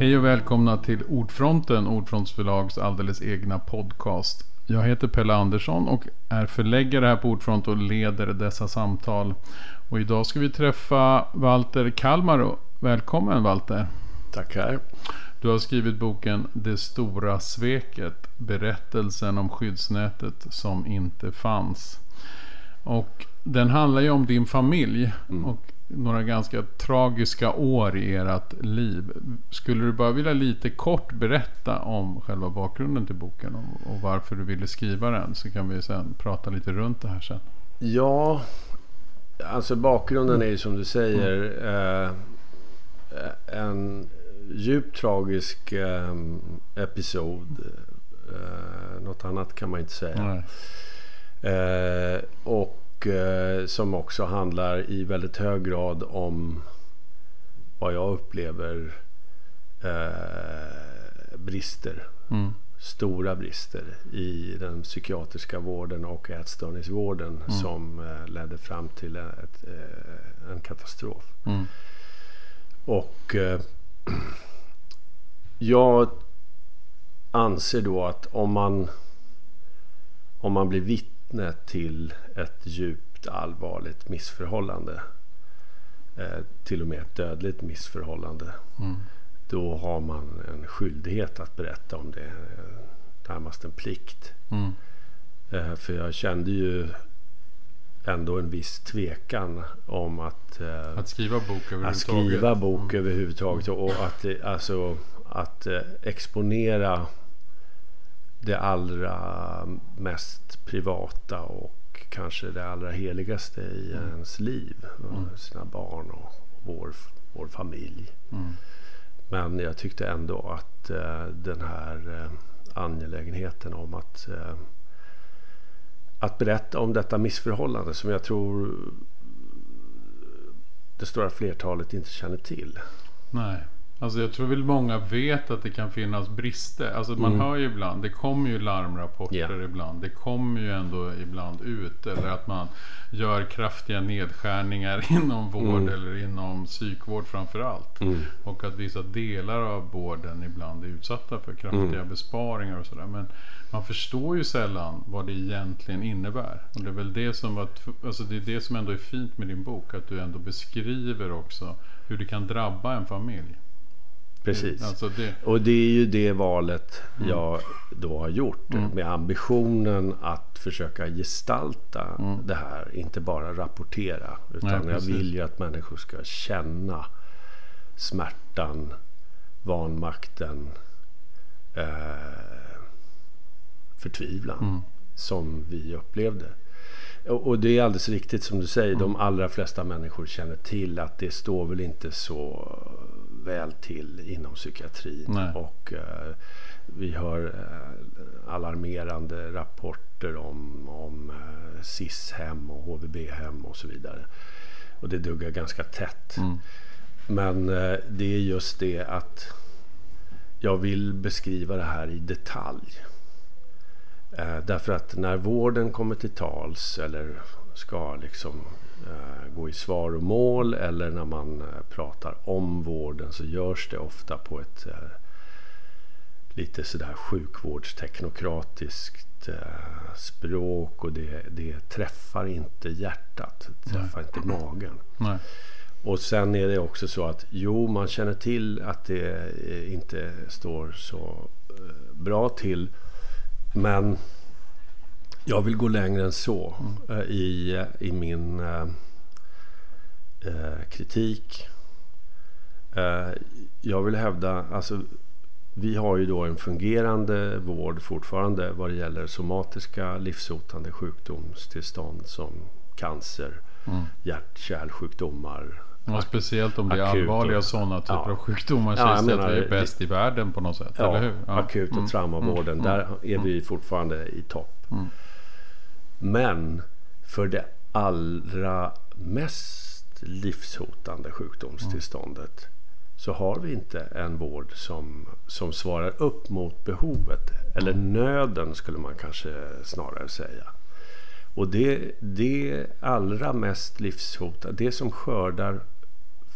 Hej och välkomna till Ordfronten, Ordfronts förlags alldeles egna podcast. Jag heter Pelle Andersson och är förläggare här på Ordfront och leder dessa samtal. Och idag ska vi träffa Walter Kalmar. Välkommen Walter. Tackar. Du har skrivit boken Det stora sveket. Berättelsen om skyddsnätet som inte fanns. Och den handlar ju om din familj. Mm. Och några ganska tragiska år i ert liv. Skulle du bara vilja lite kort berätta om själva bakgrunden till boken och, varför du ville skriva den? Så kan vi sen prata lite runt det här sen. Ja, alltså bakgrunden är ju som du säger eh, en djupt tragisk eh, episod. Eh, något annat kan man inte säga. Eh, och eh, som också handlar i väldigt hög grad om vad jag upplever eh, brister. Mm. Stora brister i den psykiatriska vården och ätstörningsvården mm. som eh, ledde fram till ett, eh, en katastrof. Mm. Och eh, jag anser då att om man om man blir vitt vittne till ett djupt allvarligt missförhållande. Eh, till och med ett dödligt missförhållande. Mm. Då har man en skyldighet att berätta om det. Närmast en plikt. Mm. Eh, för jag kände ju ändå en viss tvekan om att... Eh, att skriva bok överhuvudtaget. Att skriva bok mm. överhuvudtaget. Och att, alltså, att eh, exponera det allra mest privata och kanske det allra heligaste i mm. ens liv. Mm. Sina barn och vår, vår familj. Mm. Men jag tyckte ändå att uh, den här uh, angelägenheten om att, uh, att berätta om detta missförhållande som jag tror det stora flertalet inte känner till. Nej. Alltså jag tror väl många vet att det kan finnas brister. Alltså man mm. hör ju ibland, det kommer ju larmrapporter yeah. ibland. Det kommer ju ändå ibland ut. Eller att man gör kraftiga nedskärningar inom vård mm. eller inom psykvård framför allt. Mm. Och att vissa delar av vården ibland är utsatta för kraftiga mm. besparingar och sådär. Men man förstår ju sällan vad det egentligen innebär. Och det är väl det som, var, alltså det, är det som ändå är fint med din bok. Att du ändå beskriver också hur det kan drabba en familj. Precis. Alltså det... Och det är ju det valet mm. jag då har gjort. Mm. Med ambitionen att försöka gestalta mm. det här. Inte bara rapportera. Utan Nej, jag vill ju att människor ska känna smärtan, vanmakten, eh, förtvivlan. Mm. Som vi upplevde. Och, det är alldeles riktigt som du säger. De mm. allra flesta människor känner till att det står väl inte så väl till inom psykiatrin. Nej. Och eh, vi hör eh, alarmerande rapporter om, om eh, SIS-hem och HVB-hem och så vidare. Och det duggar ganska tätt. Mm. Men det är just det att jag vill beskriva det här i detalj. Därför att när vården kommer till tals eller ska liksom gå i svar och mål eller när man eh, pratar om vården så görs det ofta på ett eh, lite sådär sjukvårdsteknokratiskt språk och det, det träffar inte hjärtat, det träffar Nej. inte magen. Nej. Och sen är det också så att jo, man känner till att det inte står så bra till. Men jag vill gå längre än så mm. i, i min eh, eh, kritik. Eh, jag vill hävda, alltså vi har ju då en fungerande vård fortfarande vad det gäller somatiska livshotande sjukdomstillstånd som cancer, mm. hjärt-kärlsjukdomar. Ja, speciellt om det är allvarliga och, sådana typer ja. av sjukdomar. Ja, menar, att vi är bäst i världen på något sätt. Ja, eller hur? Ja. Akut och mm. traumavården. Mm. Där är vi mm. fortfarande i topp. Mm. Men för det allra mest livshotande sjukdomstillståndet mm. så har vi inte en vård som, som svarar upp mot behovet. Eller nöden skulle man kanske snarare säga. Och det, det allra mest livshotande, det som skördar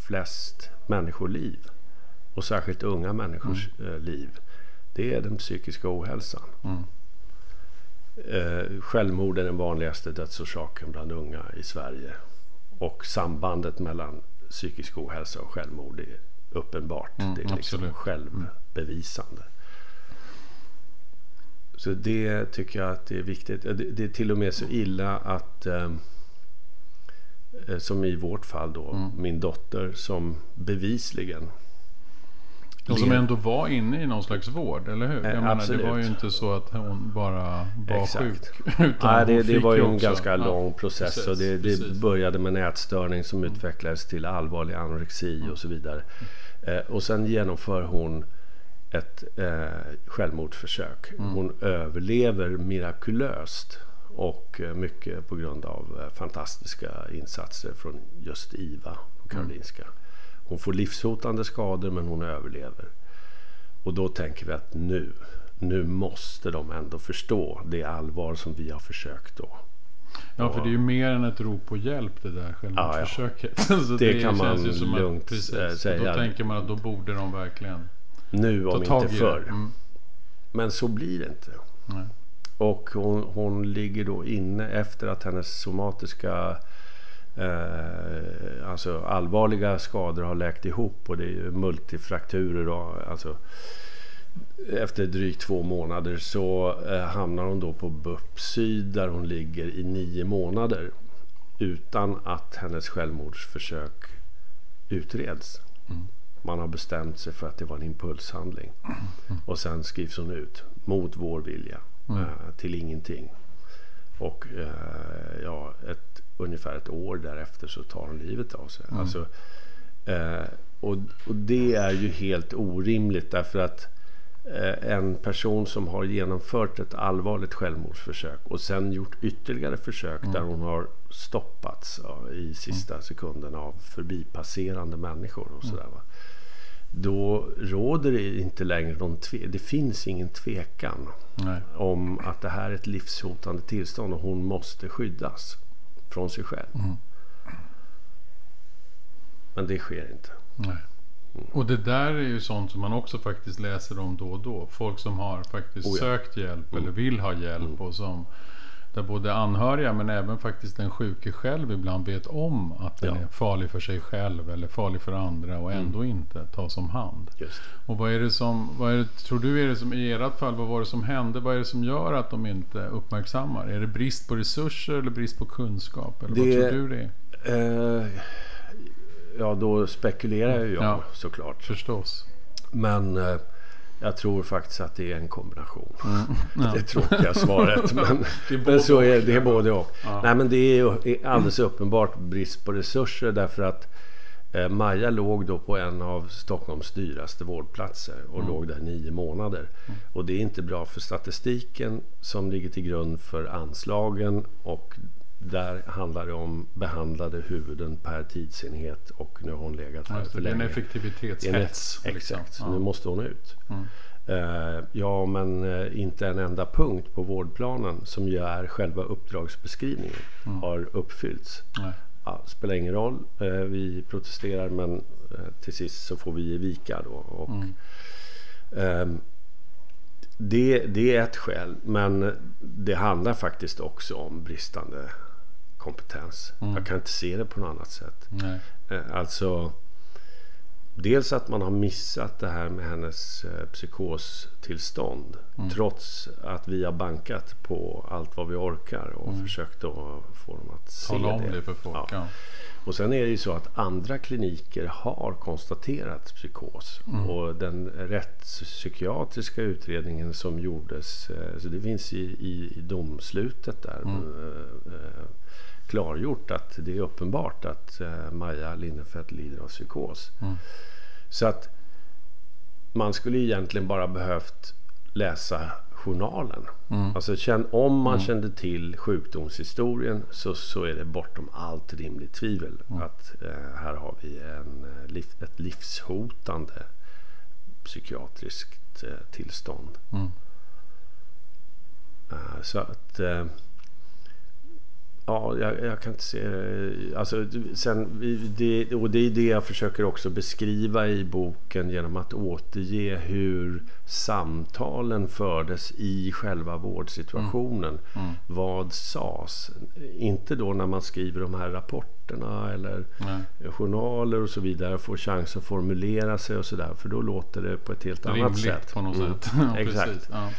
flest människoliv och särskilt unga människors mm. liv. Det är den psykiska ohälsan. Mm. Eh, självmord är den vanligaste dödsorsaken bland unga i Sverige. Och sambandet mellan psykisk ohälsa och självmord är uppenbart. Mm, det är liksom absolut. självbevisande. Så det tycker jag att det är viktigt. Det är till och med så illa att eh, eh, som i vårt fall då, mm. min dotter som bevisligen och som ändå var inne i någon slags vård, eller hur? Jag menar, det var ju inte så att hon bara var Exakt. sjuk. Utan Nej, det, det var ju en ganska lång process. Precis, och det, det började med nätstörning som mm. utvecklades till allvarlig anorexi mm. och så vidare. Eh, och sen genomför hon ett eh, självmordsförsök. Mm. Hon överlever mirakulöst. Och eh, mycket på grund av eh, fantastiska insatser från just IVA på Karolinska. Hon får livshotande skador men hon överlever. Och då tänker vi att nu, nu måste de ändå förstå det allvar som vi har försökt då. Ja, för det är ju mer än ett rop på hjälp det där självmordsförsöket. Ja, ja. det, det kan man lugnt att, precis, eh, säga. Då tänker man att då borde de verkligen Nu om inte förr. Mm. Men så blir det inte. Nej. Och hon, hon ligger då inne efter att hennes somatiska Eh, alltså allvarliga skador har läkt ihop och det är multifrakturer. Och, alltså, efter drygt två månader så eh, hamnar hon då på BUP Syd där hon ligger i nio månader utan att hennes självmordsförsök utreds. Mm. Man har bestämt sig för att det var en impulshandling. Mm. Och sen skrivs hon ut mot vår vilja mm. eh, till ingenting. Och eh, ja, ett ungefär ett år därefter så tar hon livet av sig. Mm. Alltså, eh, och, och, det är ju helt orimligt därför att eh, en person som har genomfört ett allvarligt självmordsförsök och sen gjort ytterligare försök mm. där hon har stoppats ja, i sista mm. sekunden av förbipasserande människor och sådär. Va? Då råder det inte längre någon tve Det finns ingen tvekan Nej. om att det här är ett livshotande tillstånd och hon måste skyddas från sig själv. Mm. Men det sker inte. Nej. Mm. Och det där är ju sånt som man också faktiskt läser om då och då. Folk som har faktiskt oh ja. sökt hjälp mm. eller vill ha hjälp mm. och som där både anhöriga men även faktiskt den sjuke själv ibland vet om att den ja. är farlig för sig själv eller farlig för andra och ändå mm. inte tas om hand. Och vad är det som, vad är det, tror du är det som i ert fall, vad var det som hände? Vad är det som gör att de inte uppmärksammar? Är det brist på resurser eller brist på kunskap? Eller det, vad tror du det är? Eh, ja, då spekulerar jag ja, såklart. Förstås. Men eh, jag tror faktiskt att det är en kombination. Mm. Ja. Det tråkiga svaret. Men, det men så är det är både och. Ja. Nej, men det är alldeles uppenbart brist på resurser därför att eh, Maja låg då på en av Stockholms dyraste vårdplatser och mm. låg där nio månader. Mm. Och det är inte bra för statistiken som ligger till grund för anslagen och där handlar det om behandlade huvuden per tidsenhet och nu har hon legat här för länge. Det är en effektivitetshets. Liksom. Exakt, ja. nu måste hon ut. Mm. Uh, ja, men uh, inte en enda punkt på vårdplanen som ju är själva uppdragsbeskrivningen mm. har uppfyllts. Ja, spelar ingen roll, uh, vi protesterar men till sist så får vi ge vika då. Och, mm. Ehm, det, det är ett skäl, men det handlar faktiskt också om bristande kompetens. Mm. Jag kan inte se det på något annat sätt. Nej. Eh, alltså Dels att man har missat det här med hennes eh, psykostillstånd. Mm. Trots att vi har bankat på allt vad vi orkar och mm. försökt att få dem att se Tala om det. för folk. Ja. Ja. Och sen är det ju så att andra kliniker har konstaterat psykos. Mm. Och den rättspsykiatriska utredningen som gjordes, eh, så det finns i, i, i domslutet där. Mm klargjort att det är uppenbart att eh, Maja Lindenfeldt lider av psykos. Mm. Så att man skulle egentligen bara behövt läsa journalen. Mm. Alltså, om man mm. kände till sjukdomshistorien så, så är det bortom allt rimligt tvivel mm. att eh, här har vi en, eh, ett livshotande psykiatriskt eh, tillstånd. Mm. Uh, så att... Ja, jag, jag, kan inte se det. Alltså, sen, det, och det är det jag försöker också beskriva i boken genom att återge hur samtalen fördes i själva vårdsituationen. Mm. Mm. Vad sades? Inte då när man skriver de här rapporterna eller Nej. journaler och så vidare. Får chans att formulera sig och sådär. För då låter det på ett helt Rimligt annat sätt. på något mm. sätt. Exakt. Ja.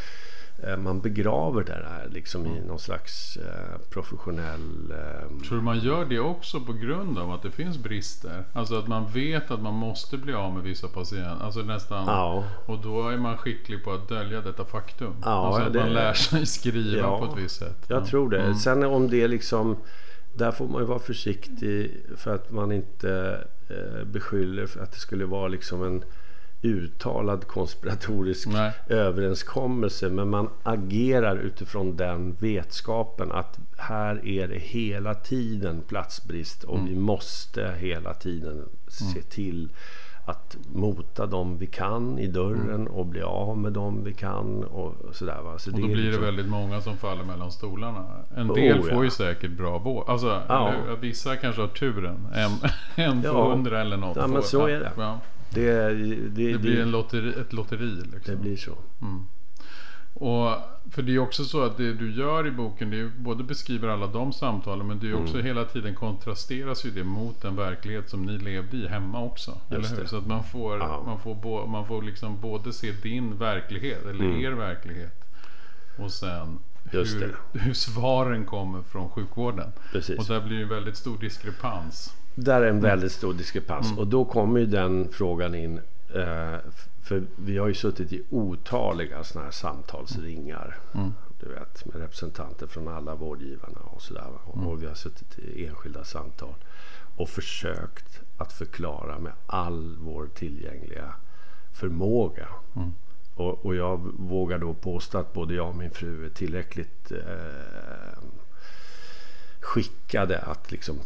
Eh, man begraver det här liksom i någon slags eh, professionell... Eh, Tror du man gör det också på grund av att det finns brister? Alltså att man vet att man måste bli av med vissa patienter. Alltså nästan. Ja. Och då är man skicklig på att dölja detta faktum. Ja, alltså att det, man lär sig skriva ja, på ett visst sätt. Jag ja. tror det. Mm. Sen om det liksom... Där får man ju vara försiktig för att man inte eh, beskyller för att det skulle vara liksom en uttalad konspiratorisk Nej. överenskommelse. Men man agerar utifrån den vetskapen att här är det hela tiden platsbrist och mm. vi måste hela tiden mm. se till att mota dem vi kan i dörren mm. och bli av med dem vi kan. Och sådär, va? Så och då blir liksom... det väldigt många som faller mellan stolarna. En del oh, får ju säkert bra vård. Alltså, ja. Vissa kanske har turen. En, en på ja. hundra eller något. Ja, men så är det. Ja. Det, det, det blir en lotteri, ett lotteri. Liksom. Det blir så. Mm. Och, för det är också så att det du gör i boken, det är både beskriver alla de samtalen men det är också mm. hela tiden kontrasteras ju det mot den verklighet som ni levde i hemma också. eller hur? Så att man får, man får, bo, man får liksom både se din verklighet, eller mm. er verklighet. Och sen hur, hur svaren kommer från sjukvården. Precis. Och där blir det en väldigt stor diskrepans. Där är en väldigt stor diskrepans. Mm. Och då kommer ju den frågan in. Eh, för vi har ju suttit i otaliga sådana här samtalsringar. Mm. Du vet, med representanter från alla vårdgivarna och sådär. Mm. Och vi har suttit i enskilda samtal. Och försökt att förklara med all vår tillgängliga förmåga. Mm. Och, och, jag vågar då påstå att både jag och min fru är tillräckligt eh, skickade att liksom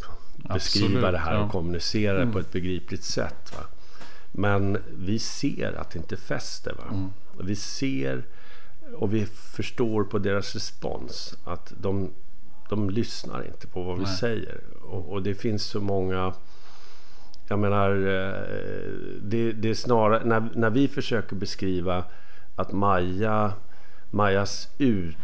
beskriva Absolut, det här och ja. kommunicera det mm. på ett begripligt sätt. Va? Men vi ser att det inte fäster. Va? Mm. Vi ser och vi förstår på deras respons att de, de lyssnar inte på vad vi Nej. säger. Och, och, det finns så många... Jag menar, eh, det, det är snarare... När, när vi försöker beskriva att Maja, Majas ut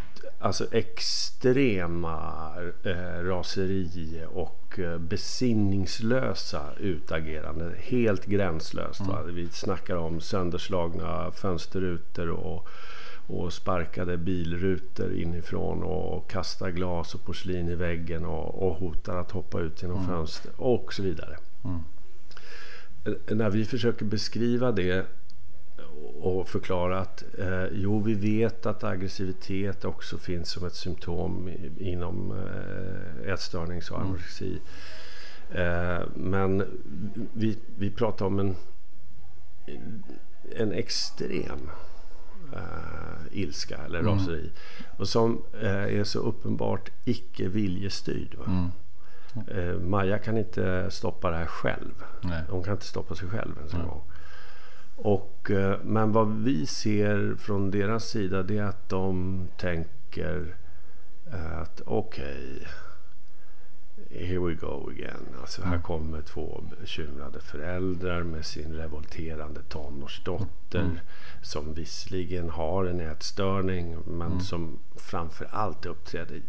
alltså extrema eh, raseri och eh, besinningslösa utagerande. Helt gränslöst. Mm. Vi snackar om sönderslagna fönsterrutor och, och sparkade bilrutor inifrån och kastar glas och porslin i väggen och, och hotar att hoppa ut genom mm. fönster och så vidare. Mm. När vi försöker beskriva det och förklara att eh, jo, vi vet att aggressivitet också finns som ett symptom inom eh, ätstörnings och mm. anorexi. Mm. Eh, men vi, vi pratar om en, en extrem eh, ilska eller mm. raseri. Och som eh, är så uppenbart icke viljestyrd. Mm. Eh, Maja kan inte stoppa det här själv. Nej. Hon kan inte stoppa sig själv ens en gång. Och, eh, men vad vi ser från deras sida det är att de tänker eh, att okej, okay, here we go again. Alltså här mm. kommer två bekymrade föräldrar med sin revolterande tonårsdotter mm. som visserligen har en ätstörning men mm. som framför allt uppträder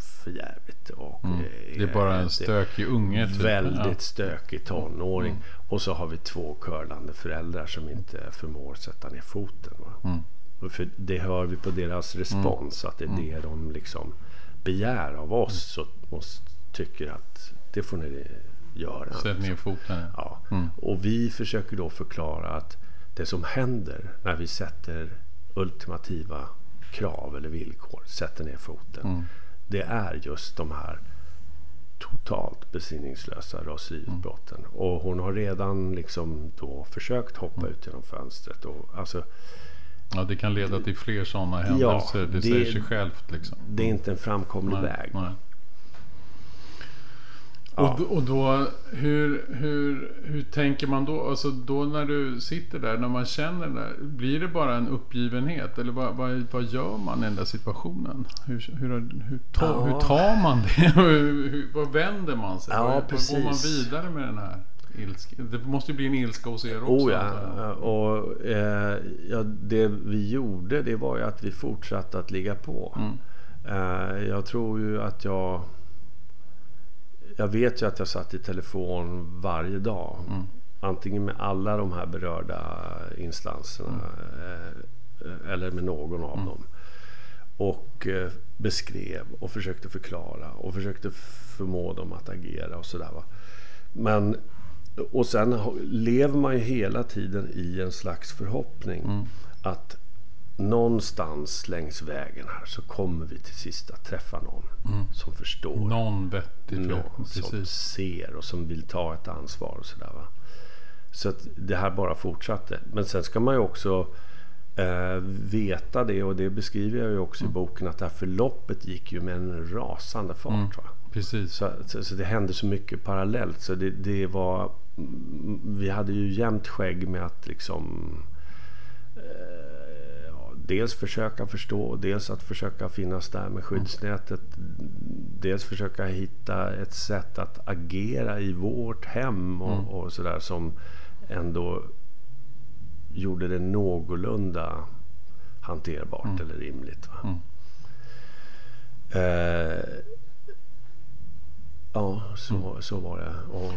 för jävligt. Och mm. Det är bara en stökig unge. Typ. Väldigt ja. stökig tonåring. Mm. Och så har vi två curlande föräldrar som inte förmår sätta ner foten. Mm. För det hör vi på deras respons. Att det är mm. det de liksom begär av oss. Och, och tycker att det får ni göra. Sätt ner foten. Ja. Mm. Och vi försöker då förklara att det som händer när vi sätter ultimativa krav eller villkor, sätter ner foten. Det är just de här totalt besinningslösa raseriutbrotten. Mm. Och hon har redan liksom då försökt hoppa mm. ut genom fönstret. Och, alltså, ja, det kan leda till fler sådana händelser. Ja, det, det säger sig självt. Liksom. Det är inte en framkomlig nej, väg. Nej. Ja. Och, och då, hur, hur, hur tänker man då? Alltså då när du sitter där, när man känner det Blir det bara en uppgivenhet? Eller vad, vad, vad gör man i den där situationen? Hur, hur, hur, ta, ja. hur tar man det? hur, vad vänder man sig? Ja, precis. går man vidare med den här? Ilska. Det måste ju bli en ilska hos er också. Oh ja. Och, eh, ja, det vi gjorde det var ju att vi fortsatte att ligga på. Mm. Eh, jag tror ju att jag jag vet ju att jag satt i telefon varje dag. Mm. Antingen med alla de här berörda instanserna mm. eh, eller med någon av mm. dem. Och eh, beskrev och försökte förklara och försökte förmå dem att agera och sådär. Men och sen lever man ju hela tiden i en slags förhoppning mm. att någonstans längs vägen här så kommer vi till sist att träffa någon mm. som förstår. Någon vettig någon som ser och som vill ta ett ansvar och sådär. Va? Så att det här bara fortsatte. Men sen ska man ju också eh, veta det och det beskriver jag ju också mm. i boken att det här förloppet gick ju med en rasande fart. Mm. Precis. Så, så, så, det hände så mycket parallellt så det, det var vi hade ju jämnt skägg med att liksom eh, dels försöka förstå, dels att försöka finnas där med skyddsnätet. Dels försöka hitta ett sätt att agera i vårt hem och, mm. och sådär som ändå gjorde det någorlunda hanterbart mm. eller rimligt. Mm. Eh, ja, så, så var det. Och,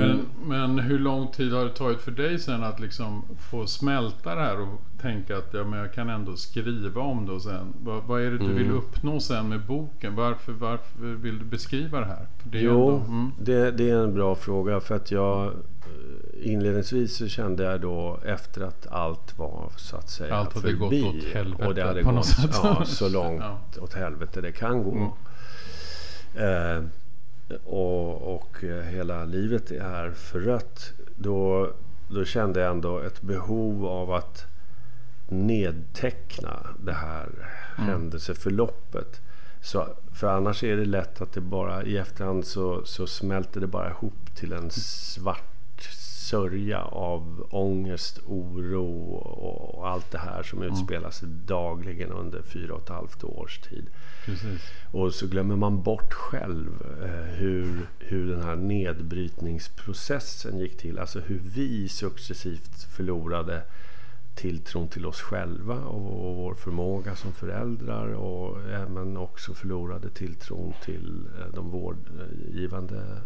men, men, men, hur lång tid har det tagit för dig sen att liksom få smälta det här och tänka att ja, men jag kan ändå skriva om det och sen. Vad, vad är det du mm. vill uppnå sen med boken? Varför, varför vill du beskriva det här? Det jo, ändå, mm. det, det, är en bra fråga för att jag eh, inledningsvis så kände jag då efter att allt var så att säga allt hade förbi. Gått åt helvete och det hade gått ja, så långt ja. åt helvete det kan gå. Mm. Eh, och, och hela livet är förrött. Då, då kände jag ändå ett behov av att nedteckna det här mm. händelseförloppet. Så, för annars är det lätt att det bara i efterhand så, så smälter det bara ihop till en svart sörja av ångest, oro och allt det här som mm. utspelar sig dagligen under fyra och ett halvt års tid. Precis. Och så glömmer man bort själv eh, hur, hur den här nedbrytningsprocessen gick till. Alltså hur vi successivt förlorade tilltron till oss själva och, och vår förmåga som föräldrar och även också förlorade tilltron till eh, de vårdgivande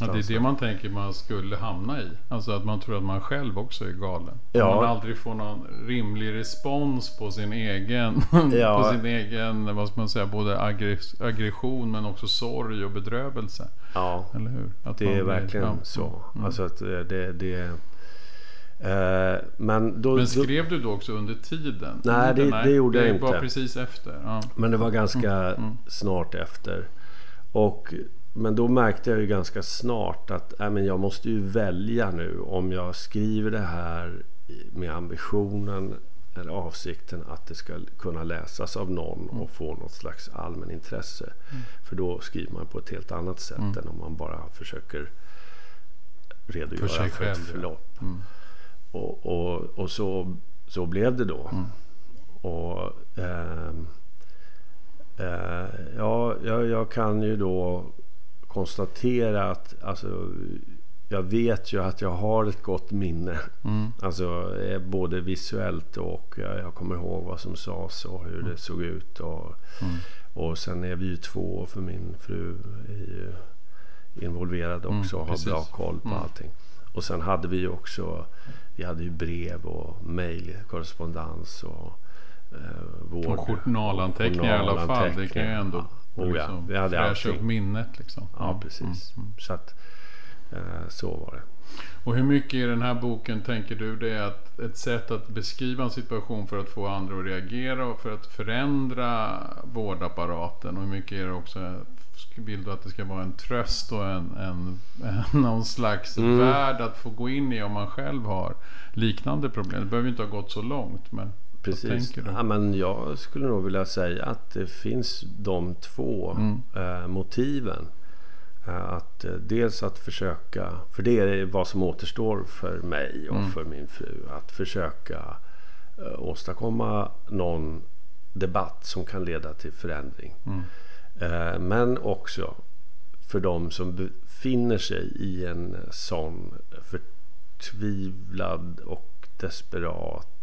Ja, det är det man tänker man skulle hamna i. Alltså att man tror att man själv också är galen. Ja. Man aldrig får någon rimlig respons på sin egen, ja. på sin egen vad ska man säga, både aggression men också sorg och bedrövelse. Ja, Eller hur? Att det är verkligen ja. så. Mm. Alltså att det, det eh, men, då, men skrev du då också under tiden? Nej, det, det gjorde jag inte. Det var precis efter? Ja. Men det var ganska mm. Mm. snart efter. Och men då märkte jag ju ganska snart att äh, men jag måste ju välja nu om jag skriver det här med ambitionen eller avsikten att det ska kunna läsas av någon mm. och få något slags allmänintresse. Mm. För då skriver man på ett helt annat sätt mm. än om man bara försöker redogöra för, för ett förlopp. Ja. Mm. Och, och, och, så, så blev det då. Mm. Och eh, eh, ja, jag, jag kan ju då konstatera att alltså, jag vet ju att jag har ett gott minne. Mm. Alltså eh, både visuellt och jag, jag kommer ihåg vad som sades och hur mm. det såg ut. Och, mm. och sen är vi ju två för min fru är involverad mm, också och har bra koll på mm. allting. Och sen hade vi ju också vi hade ju brev och mejl, korrespondens och eh, vård. journalanteckningar i alla fall. Det kan ju ändå Oh ja, hade fräscha upp minnet liksom. Ja, precis. Mm, mm. Så att eh, så var det. Och hur mycket i den här boken tänker du det är att ett sätt att beskriva en situation för att få andra att reagera och för att förändra vårdapparaten? Och hur mycket är det också vill du att det ska vara en tröst och en, en, en någon slags mm. värld att få gå in i om man själv har liknande problem? Det behöver inte ha gått så långt. Men... Precis. Ja, men jag skulle nog vilja säga att det finns de två mm. eh, motiven. Eh, att eh, dels att försöka, för det är vad som återstår för mig och mm. för min fru. Att försöka uh, åstadkomma någon debatt som kan leda till förändring. Mm. Men också för de som befinner sig i en sån förtvivlad och desperat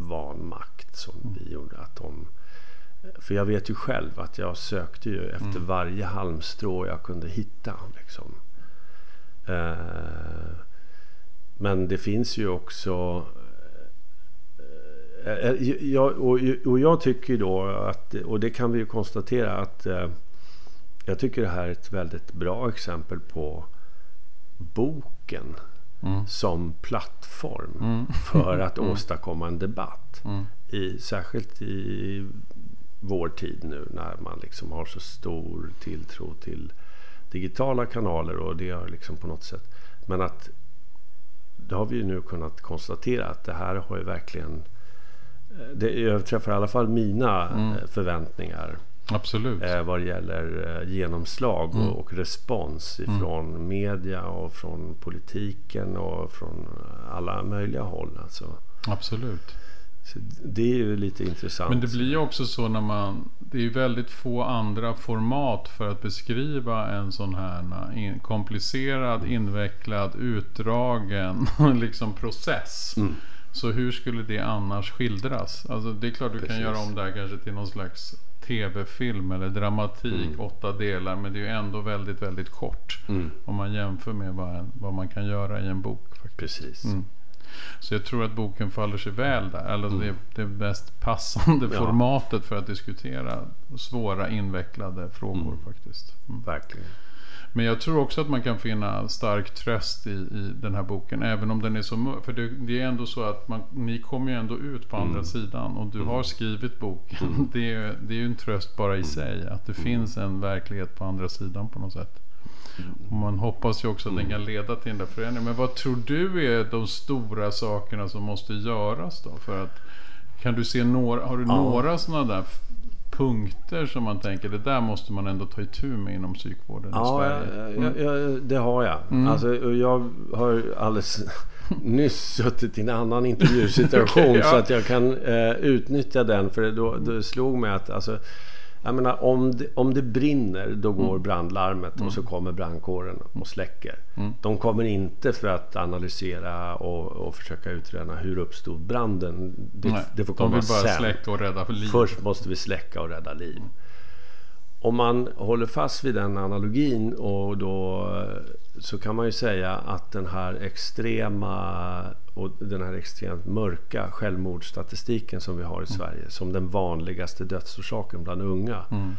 vanmakt som mm. vi gjorde. Att de för jag vet ju själv att jag sökte ju efter mm. varje halmstrå jag kunde hitta. Liksom. Eh, men det finns ju också... Eh, eh jag, och, och, jag tycker då att, och det kan vi ju konstatera att eh, jag tycker det här är ett väldigt bra exempel på boken mm. som plattform mm. för att mm. åstadkomma en debatt. Mm. I, särskilt i vår tid nu när man liksom har så stor tilltro till digitala kanaler och det har liksom på något sätt. Men att det har vi ju nu kunnat konstatera att det här har ju verkligen eh, det överträffar i alla fall mina mm. Eh, förväntningar. Absolut. Eh, vad det gäller eh, genomslag mm. och, och, respons mm. ifrån mm. media och från politiken och från alla möjliga håll. Alltså. Absolut. Så det är ju lite intressant. Men det blir ju också så när man... Det är ju väldigt få andra format för att beskriva en sån här in, komplicerad, invecklad, utdragen liksom process. Mm. Så hur skulle det annars skildras? Alltså det är klart du Precis. kan göra om det här kanske till någon slags tv-film eller dramatik, mm. åtta delar. Men det är ju ändå väldigt, väldigt kort. Mm. Om man jämför med vad, vad man kan göra i en bok. Faktiskt. Precis. Mm. Så jag tror att boken faller sig väl där. Eller mm. det, det mest passande ja. formatet för att diskutera svåra invecklade frågor mm. faktiskt. Mm. Verkligen. Men jag tror också att man kan finna stark tröst i, i den här boken. Även om den är så mörk. För det, det, är ändå så att man, ni kommer ju ändå ut på andra mm. sidan. Och du mm. har skrivit boken. Mm. Det, är, det är ju en tröst bara i sig. Att det finns en verklighet på andra sidan på något sätt. Och man hoppas ju också att den kan leda till den där förändringen. Men vad tror du är de stora sakerna som måste göras då? För att, kan du se några, har du ja. några sådana där punkter som man tänker det där måste man ändå ta itu med inom psykvården ja, i Sverige? Mm. Ja, ja, det har jag. Mm. Alltså, jag har alldeles nyss suttit i en annan intervjusituation okay, ja. så att jag kan eh, utnyttja den. För då, då slog mig att alltså, jag menar, om det, om det brinner, då går mm. brandlarmet mm. och så kommer brandkåren och släcker. Mm. De kommer inte för att analysera och, och försöka utröna hur uppstod branden. Det, Nej, det får komma de vill bara sen. släcka och rädda liv. Först måste vi släcka och rädda liv. Om man håller fast vid den analogin och då så kan man ju säga att den här extrema och den här extremt mörka självmordsstatistiken som vi har i mm. Sverige som den vanligaste dödsorsaken bland unga. Mm.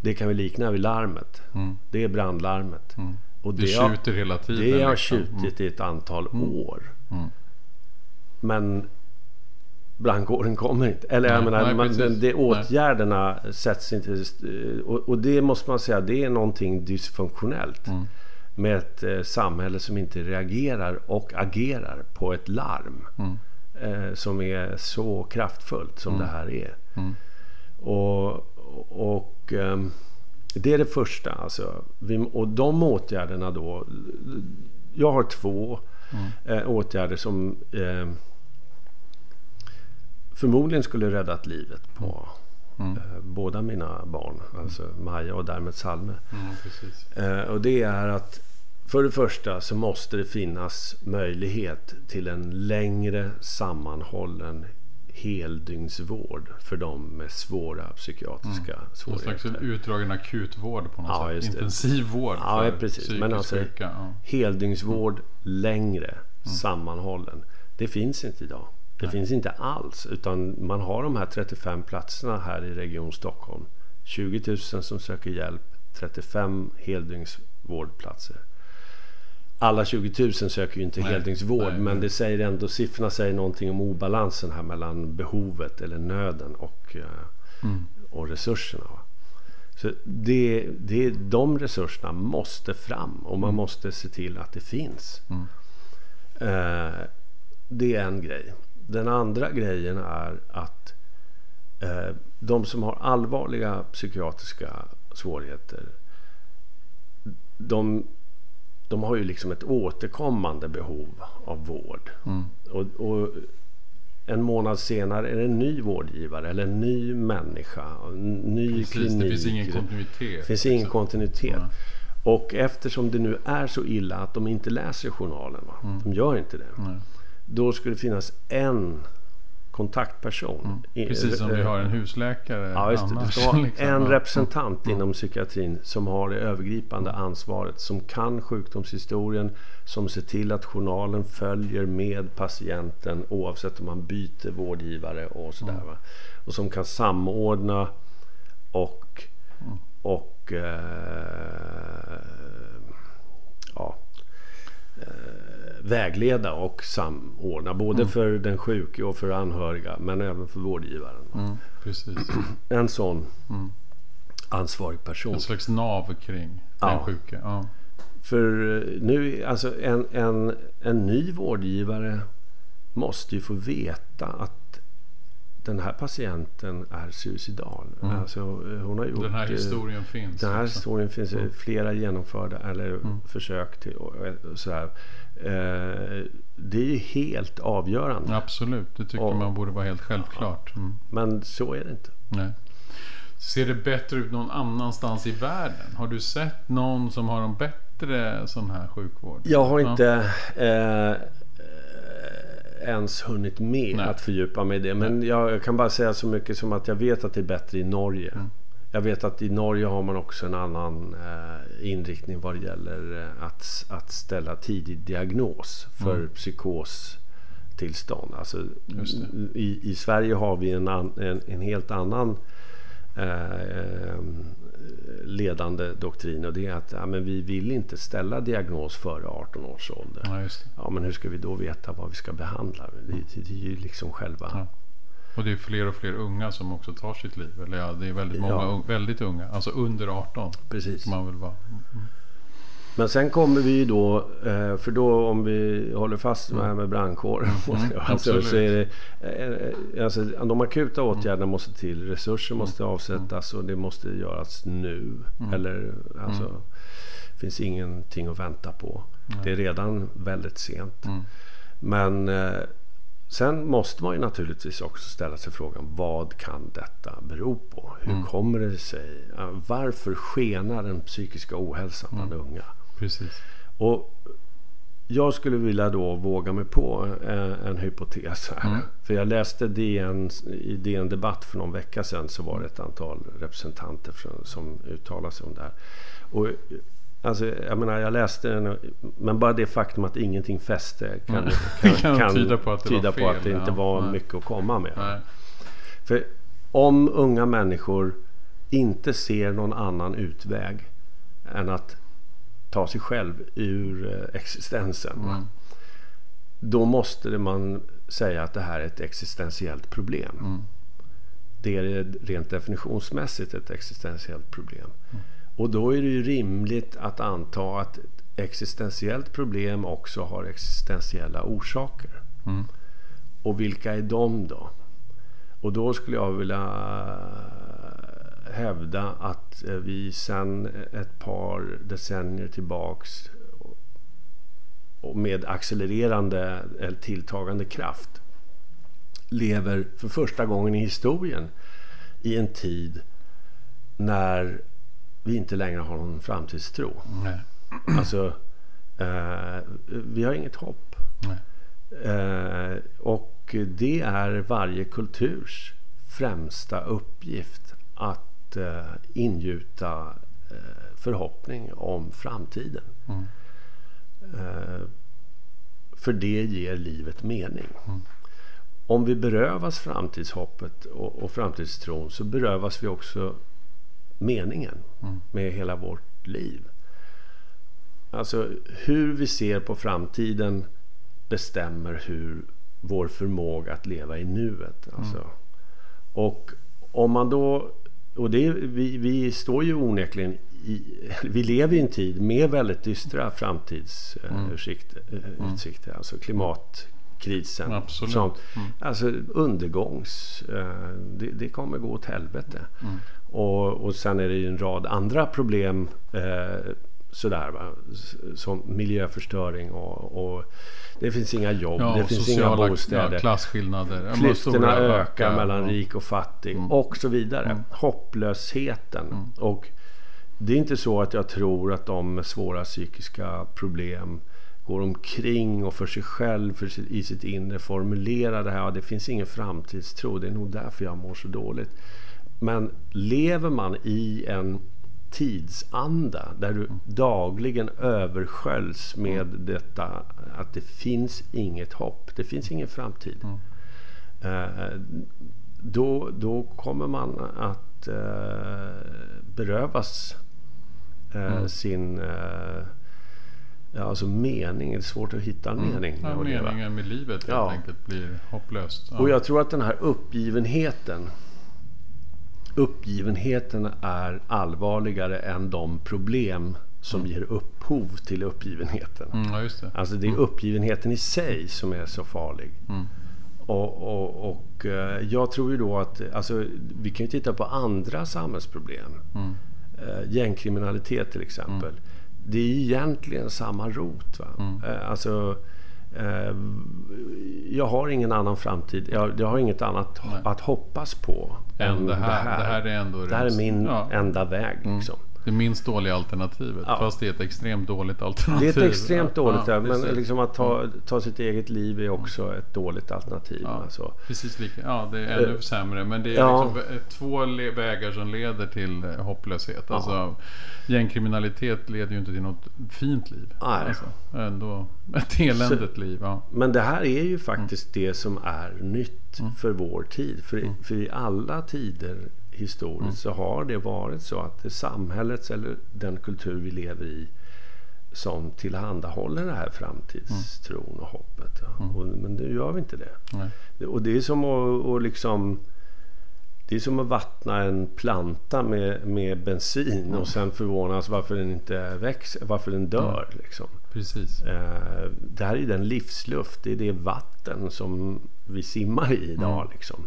Det kan vi likna vid larmet. Mm. Det är brandlarmet. Mm. Och det, det tjuter hela tiden. Det har liksom. tjutit i ett antal mm. år. Mm. Men brandkåren kommer inte. Eller nej, jag menar, nej, man, den, det, åtgärderna nej. sätts inte... Och, och, det måste man säga, det är någonting dysfunktionellt. Mm. Med ett eh, samhälle som inte reagerar och agerar på ett larm. Mm. Eh, som är så kraftfullt som mm. det här är. Mm. Och, och eh, det är det första. Alltså. Vi, och de åtgärderna då. Jag har två mm. eh, åtgärder som eh, förmodligen skulle räddat livet på mm. eh, båda mina barn. Alltså Maja och därmed Salme. Mm, eh, och det är att för det första så måste det finnas möjlighet till en längre sammanhållen heldygnsvård för de med svåra psykiatriska mm. svårigheter. Någon slags utdragen akutvård på något ja, sätt. Intensivvård ja, för precis. Men alltså sjuka. Ja. heldygnsvård mm. längre mm. sammanhållen. Det finns inte idag. Det Nej. finns inte alls. Utan man har de här 35 platserna här i Region Stockholm. 20 000 som söker hjälp. 35 heldygnsvårdplatser. Alla 20 000 söker ju inte nej, heldygnsvård nej, men det säger ändå, siffrorna säger någonting om obalansen här mellan behovet eller nöden och, eh, mm. och resurserna. Så det, det, de resurserna måste fram och man mm. måste se till att det finns. Mm. Eh, det är en grej. Den andra grejen är att eh, de som har allvarliga psykiatriska svårigheter de, de har ju liksom ett återkommande behov av vård. Mm. Och, och en månad senare är det en ny vårdgivare eller en ny människa. En ny Precis, klinik. det finns ingen kontinuitet. Det finns ingen liksom. kontinuitet. Nej. Och eftersom det nu är så illa att de inte läser journalen. Va? Mm. De gör inte det. Då skulle det finnas en kontaktperson. Mm. Precis som vi har en husläkare Ja, just annars, ska vara liksom. en representant Mm. inom psykiatrin som har det övergripande ansvaret. Som kan sjukdomshistorien. Som ser till att journalen följer med patienten oavsett om man byter vårdgivare och sådär. Mm. Och som kan samordna och, Mm. och eh, ja, eh, vägleda och samordna. Både Mm. för den sjuke och för anhöriga men även för vårdgivaren. Mm, precis. En sån Mm. ansvarig person. En slags nav kring Ja. den sjuke. Ja. För eh, nu, alltså en, en, en ny vårdgivare måste ju få veta att den här patienten är suicidal. Mm. Alltså, eh, hon har gjort, Den här eh, historien finns. Den här alltså. historien finns Mm. flera genomförda eller Mm. försök till. Sådär. Eh, det är ju helt avgörande. Absolut, det tycker Och- man borde vara helt självklart. Mm. Men så är det inte. Nej. Ser det bättre ut någon annanstans i världen? Har du sett någon som har en bättre sån här sjukvård? Jag har Ja. inte eh, eh, ens hunnit med Nej. att fördjupa mig i det. Men jag, jag kan bara säga så mycket som att jag vet att det är bättre i Norge. Mm. Jag vet att i Norge har man också en annan eh, inriktning vad det gäller eh, att, att ställa tidig diagnos för Mm. psykostillstånd. Alltså, i, I Sverige har vi en, an, en, en helt annan eh, ledande doktrin och det är att ja, men vi vill inte ställa diagnos före 18 års ålder. Ja. Ja, men hur ska vi då veta vad vi ska behandla? Det, det, är ju liksom själva... Ja. Och det är fler och fler unga som också tar sitt liv. Eller ja, det är väldigt många väldigt unga. Alltså under 18 Precis. man väl vara. Mm. Men sen kommer vi ju då, eh, för då om vi håller fast med, med brandkåren. Mm, alltså, så är det, eh, alltså, de akuta Mm. åtgärderna måste till. Resurser måste avsättas och det måste göras nu. Mm. Eller alltså, det finns ingenting att vänta på. Nej. Det är redan väldigt sent. Mm. Men eh, sen måste man ju naturligtvis också ställa sig frågan vad kan detta bero på? Hur Mm. kommer det sig? Varför skenar den psykiska ohälsan bland Mm. unga? Precis. Och jag skulle vilja då våga mig på en, en hypotes här. Mm. För jag läste DN, i DN Debatt för någon vecka sedan så var det ett antal representanter från, som uttalade sig om det här. Och, alltså, jag menar, jag läste den, men bara det faktum att ingenting fäste kan, Mm. kan, Kan kan, tyda på att det var tyda på fel, att det inte ja. var Nej. mycket att komma med. Nej. För om unga människor inte ser någon annan utväg än att ta sig själv ur eh, existensen. Mm. Då måste man säga att det här är ett existentiellt problem. Mm. Det är rent definitionsmässigt ett existentiellt problem. Mm. Och då är det ju rimligt att anta att ett existentiellt problem också har existentiella orsaker. Mm. Och vilka är de då? Och då skulle jag vilja hävda att eh, vi sedan ett par decennier tillbaks och med accelererande eller tilltagande kraft lever för första gången i historien i en tid när vi inte längre har någon framtidstro. Nej. Alltså, eh, vi har inget hopp. Eh, och det är varje kulturs främsta uppgift att eh, ingjuta eh, förhoppning om framtiden. Mm. Eh, för det ger livet mening. Mm. Om vi berövas framtidshoppet och, och framtidstron så berövas vi också meningen Mm. med hela vårt liv. Alltså hur vi ser på framtiden bestämmer hur vår förmåga att leva i nuet. Alltså. Och om man då... Och det, vi, vi står ju onekligen i... Vi lever i en tid med väldigt dystra framtidsutsikter. Mm. utsikter, Alltså klimatkrisen. Absolut. Sånt. Mm. Alltså undergångs... eh, Det, det kommer gå åt helvete. Mm. Och, och sen är det ju en rad andra problem. Eh, sådär va? Som miljöförstöring och, och det finns inga jobb, Ja, det finns sociala inga bostäder. Ja, klasskillnader. Klyftorna ökar ökar. mellan Ja. rik och fattig Mm. och så vidare. Hopplösheten. Och det är inte så att jag tror att de med svåra psykiska problem går omkring och för sig själv för sitt, i sitt inre formulerar det här. Ja, det finns ingen framtidstro. Det är nog därför jag mår så dåligt. Men lever man i en tidsanda där du dagligen översköljs med detta att det finns inget hopp, det finns ingen framtid. Eh, då, då kommer man att eh, berövas eh, sin eh, ja, alltså mening. Det är svårt att hitta en mening. med Ja, meningen med livet helt Ja. enkelt blir hopplöst. Ja. Och jag tror att den här uppgivenheten Uppgivenheten är allvarligare än de problem som ger upphov till uppgivenheten. Mm, ja, det. Alltså det är uppgivenheten i sig som är så farlig. Mm. Och, och, och eh, jag tror ju då att, alltså, vi kan ju titta på andra samhällsproblem. Mm. Eh, gängkriminalitet till exempel. Det är egentligen samma rot. Va? Mm. Eh, alltså, jag har ingen annan framtid. Jag, jag har inget annat Nej. att hoppas på Än det här. Det här är ändå Det här är min Ja. Mm. enda väg. Liksom. Det minst dåliga alternativet. Ja. Fast det är ett extremt dåligt alternativ. Det är ett extremt dåligt, ja, men. Mm. liksom att ta, ta sitt eget liv är också ett dåligt alternativ. Ja. Alltså. Precis lika. Ja, det är ännu Eh, sämre. Men det är ja. liksom två vägar som leder till eh, hopplöshet. Ja. Alltså, gängkriminalitet leder ju inte till något fint liv. Nej. Alltså, ändå ett eländigt liv. Ja. Men det här är ju Mm. faktiskt det som är nytt för vår tid. För, Mm. för i alla tider historiskt så har det varit så att det är samhällets eller den kultur vi lever i som tillhandahåller den här framtidstron och hoppet. Mm. Och, men nu gör vi inte det. Nej. Och det är som att, att liksom det är som att vattna en planta med, med bensin och sen förvånas varför den inte växer, varför den dör. Liksom. Precis. Eh, det här är den livsluft, det är det vatten som vi simmar i idag. Mm. Liksom.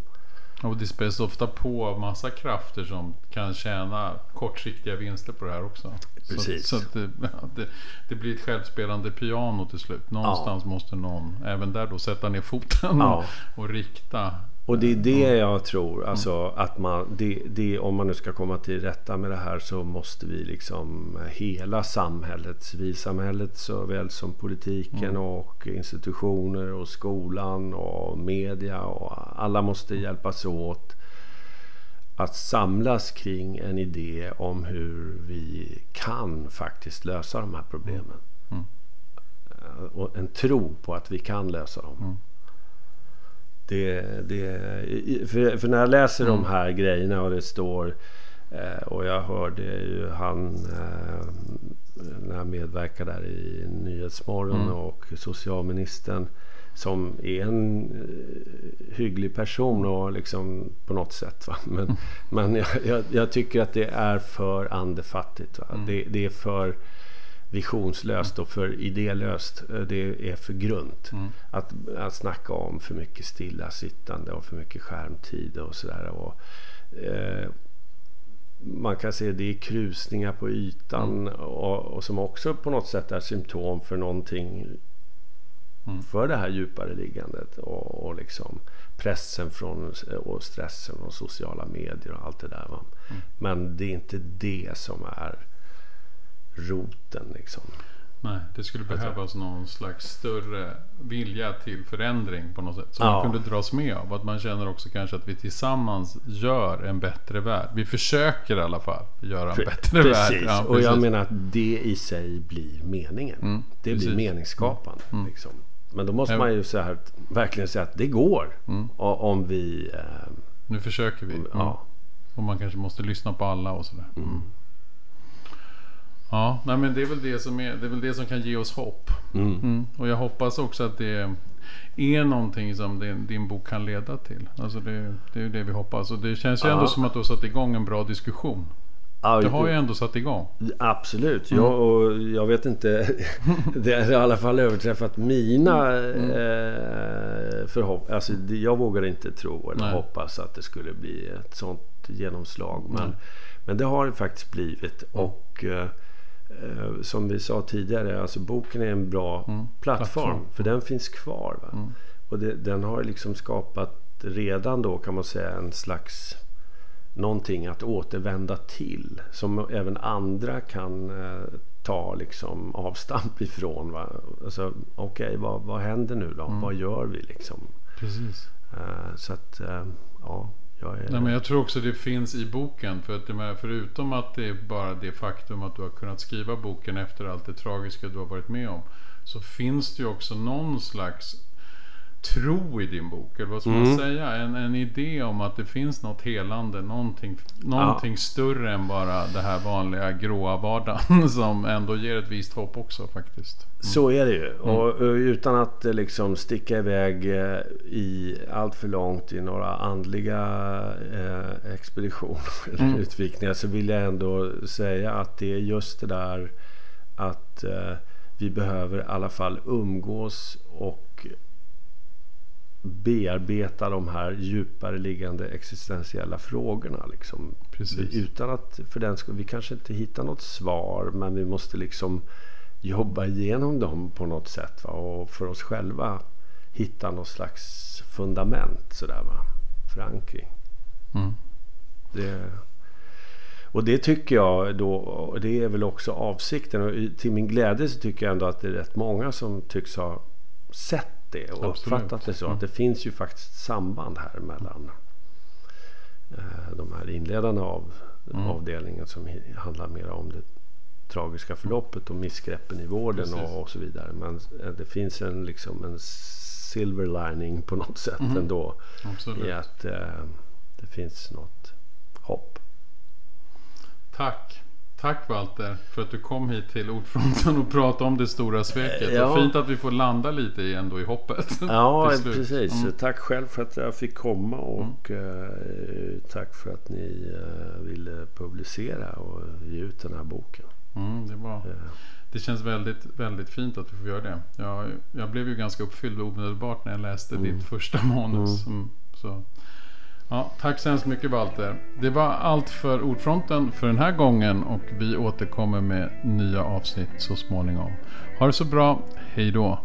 Och det späs ofta på massa krafter som kan tjäna kortsiktiga vinster på det här också. Precis. Så, så det, det, det blir ett självspelande piano till slut. Någonstans måste någon även där då sätta ner foten Ja. och, och rikta. Och det är det jag tror, alltså att man, det, det, om man nu ska komma till rätta med det här så måste vi liksom hela samhället, civilsamhället såväl som politiken och institutioner och skolan och media och alla måste hjälpas åt att samlas kring en idé om hur vi kan faktiskt lösa de här problemen. Mm. Eh, Och en tro på att vi kan lösa dem. Mm. Det, det, för, för när jag läser Mm. de här grejerna och det står eh, och jag hörde ju han eh, när jag medverkar där i Nyhetsmorgon Mm. och socialministern som är en eh, hygglig person och liksom på något sätt. Va? Men, Mm. men jag, jag, jag tycker att det är för andefattigt. Mm. Det, det är för visionslöst och för idélöst. Eh, Det är för grunt. Mm. Att, att snacka om för mycket stillasittande och för mycket skärmtid och sådär. Och, eh, man kan se det är krusningar på ytan och, och som också på något sätt är symptom för någonting Mm. för det här djupare liggandet och, och liksom pressen från och stressen från sociala medier och allt det där. Mm. Men det är inte det som är roten liksom. Nej, det skulle tror- behövas någon slags större vilja till förändring på något sätt. Som Ja. man kunde dras med av. Att man känner också kanske att vi tillsammans gör en bättre värld. Vi försöker i alla fall göra en Pre- bättre precis. värld. Ja, och jag precis. menar att det i sig blir meningen. Mm, det precis. blir meningsskapande. Mm. Liksom. Men då måste man ju så här, verkligen säga att det går. Mm. Om vi... Eh, Nu försöker vi. Mm. ja. Och man kanske måste lyssna på alla och sådär. Mm. Ja, nej, men det är, väl det, som är, det är väl det som kan ge oss hopp. Mm. Mm. Och jag hoppas också att det är någonting som din, din bok kan leda till. Alltså det, det är ju det vi hoppas. Och det känns ju ändå som att du har satt igång en bra diskussion. Ja, Det har ju ändå satt igång. Absolut. Mm. Jag, och jag vet inte. Det har i alla fall överträffat mina Mm. eh, förhoppningar. Alltså, jag vågade inte tro eller Nej. hoppas att det skulle bli ett sånt genomslag. Men, Nej. men det har det faktiskt blivit. Mm. Och eh, eh, som vi sa tidigare, alltså boken är en bra mm. plattform. plattform. För den finns kvar. Mm. Och det, den har liksom skapat redan då kan man säga en slags någonting att återvända till. Som även andra kan eh, ta liksom avstamp ifrån. Alltså, Okej, okay, vad, vad händer nu då? Mm. Vad gör vi liksom? Precis. Uh, så att, uh, ja. Jag, är... Nej, men jag tror också det finns i boken. För att förutom att det är bara det faktum att du har kunnat skriva boken efter allt det tragiska du har varit med om. Så finns det ju också någon slags tro i din bok. Eller vad ska mm. man säga? En, en idé om att det finns något helande. Någonting, någonting ja. större än bara det här vanliga gråa vardagen. Som ändå ger ett visst hopp också faktiskt. Mm. Så är det ju. Mm. Och, utan att eh, liksom sticka iväg eh, i allt för långt i några andliga eh, expeditioner eller mm. utvikningar. Så vill jag ändå säga att det är just det där att eh, vi behöver i alla fall umgås och bearbeta de här djupare liggande existentiella frågorna. Liksom. Utan att för den skull, vi kanske inte hittar något svar men vi måste liksom jobba igenom dem på något sätt. Va? Och för oss själva hitta något slags fundament sådär va. Förankring. Mm. Det, och det tycker jag då, och det är väl också avsikten. Och till min glädje så tycker jag ändå att det är rätt många som tycks ha sett det och Absolut. uppfattat det så. Att mm. det finns ju faktiskt samband här mellan eh, de här inledarna av mm. avdelningen som handlar mer om det tragiska förloppet och missgreppen i vården och, och, så vidare. Men eh, det finns en, liksom en silver lining på något sätt mm. ändå. Absolut. I att eh, det finns något hopp. Tack. Tack Walter för att du kom hit till Ordfronten och pratade om det stora sveket. Ja. Och fint att vi får landa lite i, ändå i hoppet. Ja, precis. Mm. Tack själv för att jag fick komma och mm. eh, tack för att ni eh, ville publicera och ge ut den här boken. Mm, det, var, det känns väldigt, väldigt fint att vi får göra det. Jag, jag blev ju ganska uppfylld omedelbart när jag läste mm. ditt första manus. Mm. Mm, så. Ja, tack så hemskt mycket Walter. Det var allt för Ordfronten för den här gången och vi återkommer med nya avsnitt så småningom. Ha det så bra. Hej då.